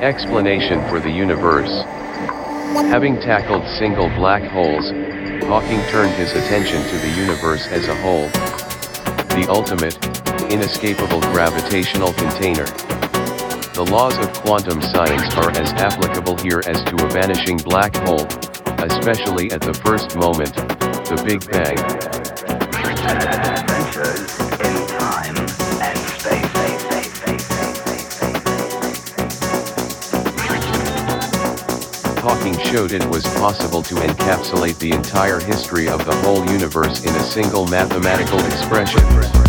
Explanation for the universe. Having tackled single black holes, Hawking turned his attention to the universe as a whole. The ultimate, inescapable gravitational container. The laws of quantum science are as applicable here as to a vanishing black hole, especially at the first moment, the Big Bang. Showed it was possible to encapsulate the entire history of the whole universe in a single mathematical expression.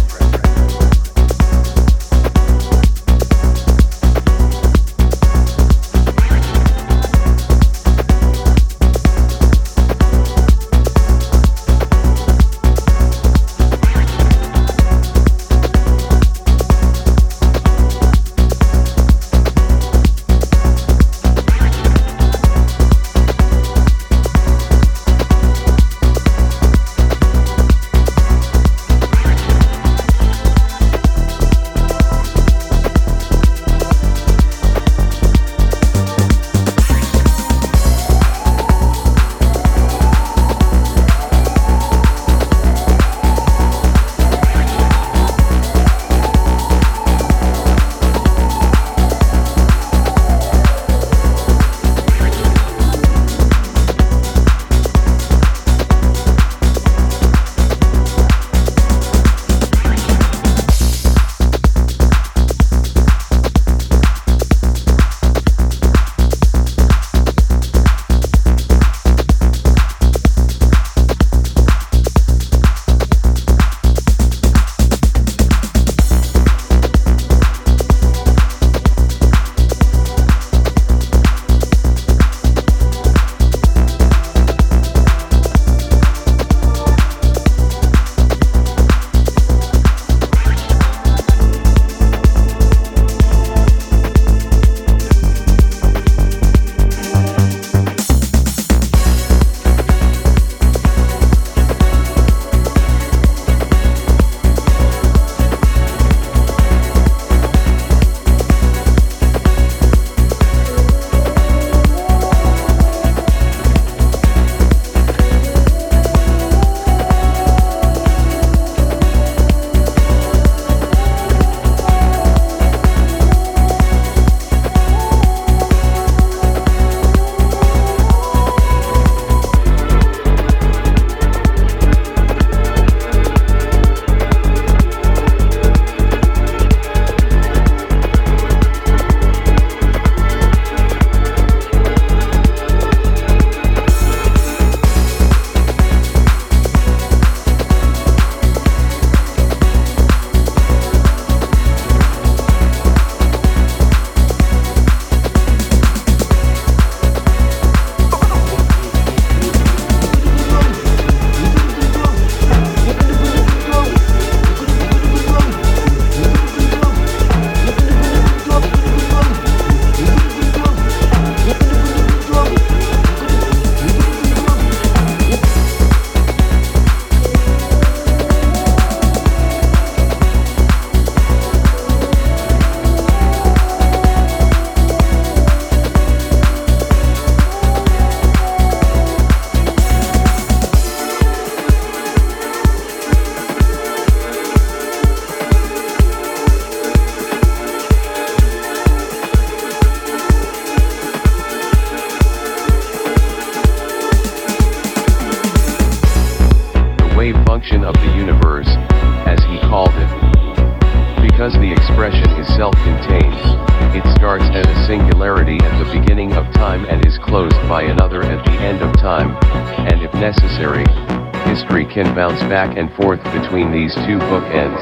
Back and forth between these two bookends.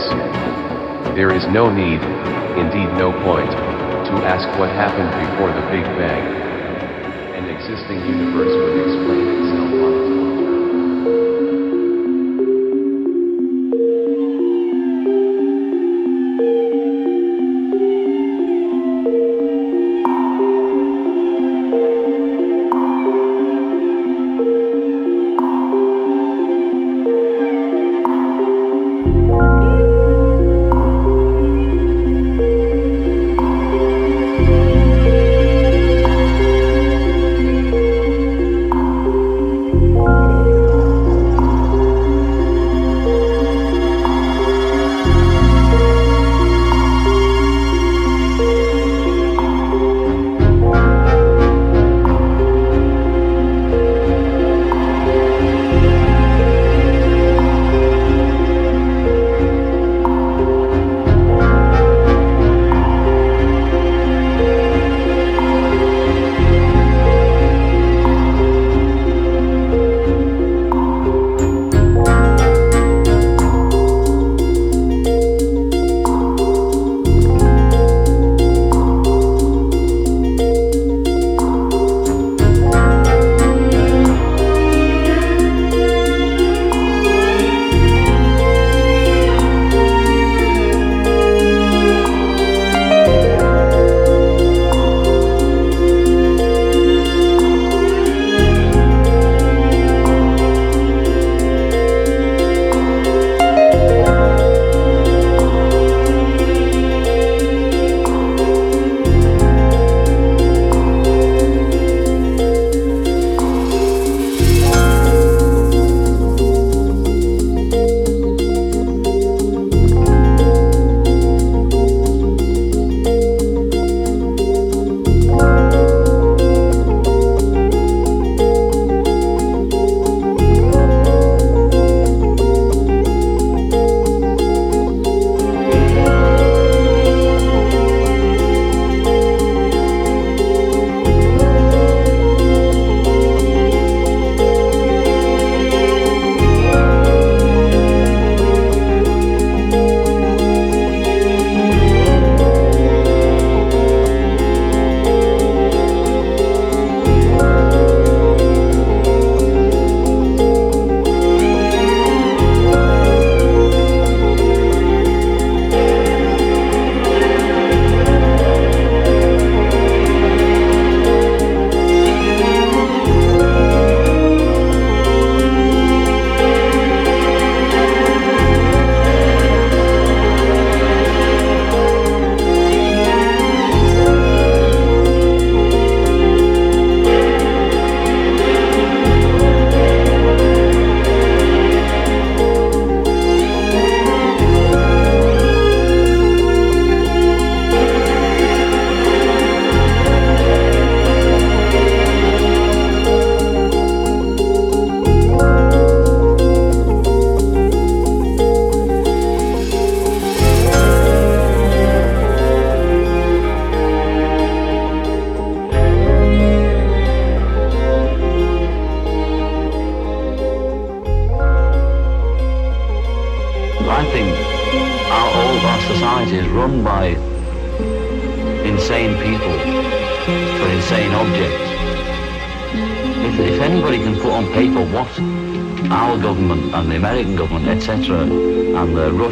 There is no need, indeed no point, to ask what happened before the Big Bang. An existing universe would explain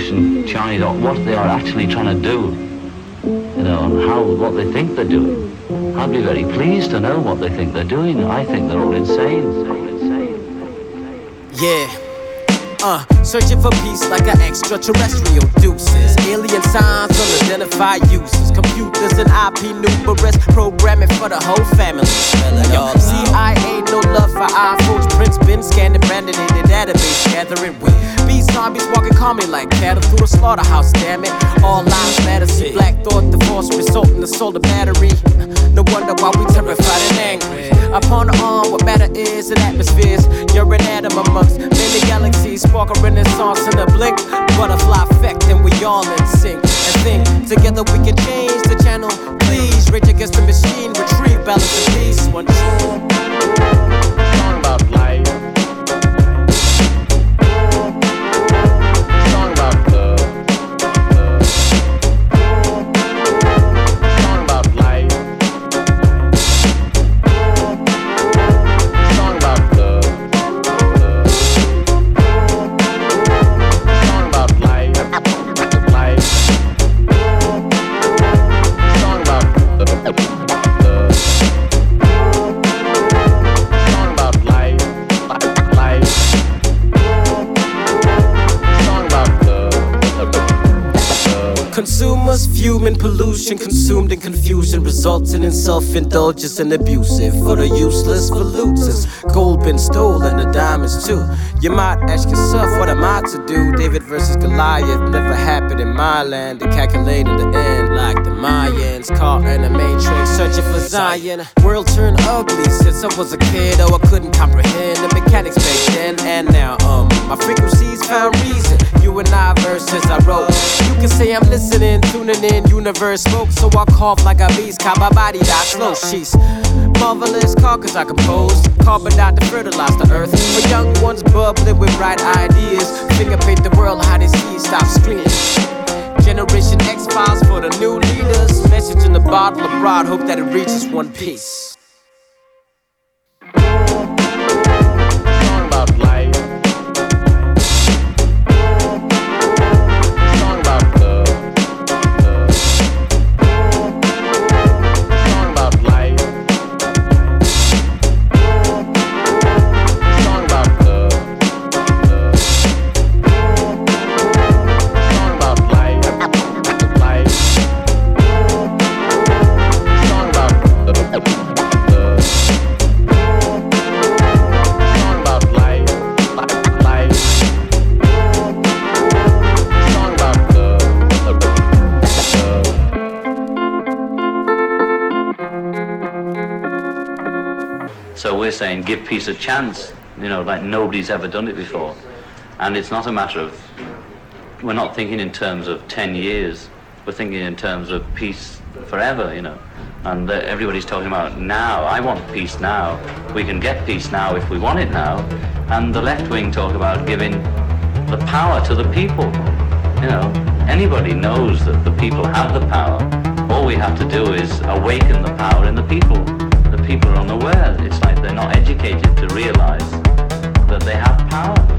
Russian, Chinese, what they are actually trying to do, you know, and how what they think they're doing, I'd be very pleased to know what they think they're doing. I think they're all insane. Yeah. Uh, searching for peace like an extraterrestrial deuces. Alien signs, unidentified uses. Computers and IP numerous. Programming for the whole family. Yo, CIA, no love for iPhones. Prince been scanning, branded in the database. Gathering with beast zombies walking calmly like cattle through the slaughterhouse. Damn it, all lives matter. See black thought divorce resulting in solar battery. No wonder why we terrified and angry. Upon the arm, what matter is in atmospheres. You're an atom amongst many galaxies. Spark a renaissance in a blink. Butterfly effect, and we all in sync. And think together we can change the channel. Please, rage against the machine. Retrieve balance and peace. One Fuming, pollution consumed in confusion, resulting in self-indulgence and abusive for the useless for looters. Gold been stolen, the diamonds too. You might ask yourself, what am I to do? David versus Goliath never happened in my land. They calculated the end like the Mayans, caught in a matrix, searching for Zion. World turned ugly since I was a kid. Oh, I couldn't comprehend the mechanics back then and now. Um, my frequencies found reason. You and I verses I wrote. You can say I'm listening, tuning in, universe smoke. So I cough like a beast, caught my body die slow. She's marvelous car cause I compose. Carbon dioxide to fertilize the earth. For young ones bubbling with bright ideas. Finger paint the world how they see, stop screaming. Generation X files for the new leaders. Message in the bottle abroad, hope that it reaches one piece. About life. Give peace a chance, you know, like nobody's ever done it before. And it's not a matter of, we're not thinking in terms of 10 years, we're thinking in terms of peace forever, you know. And uh, everybody's talking about now, I want peace now. We can get peace now if we want it now. And the left wing talk about giving the power to the people. You know, anybody knows that the people have the power. All we have to do is awaken the power in the people. People are unaware. It's like they're not educated to realize that they have power.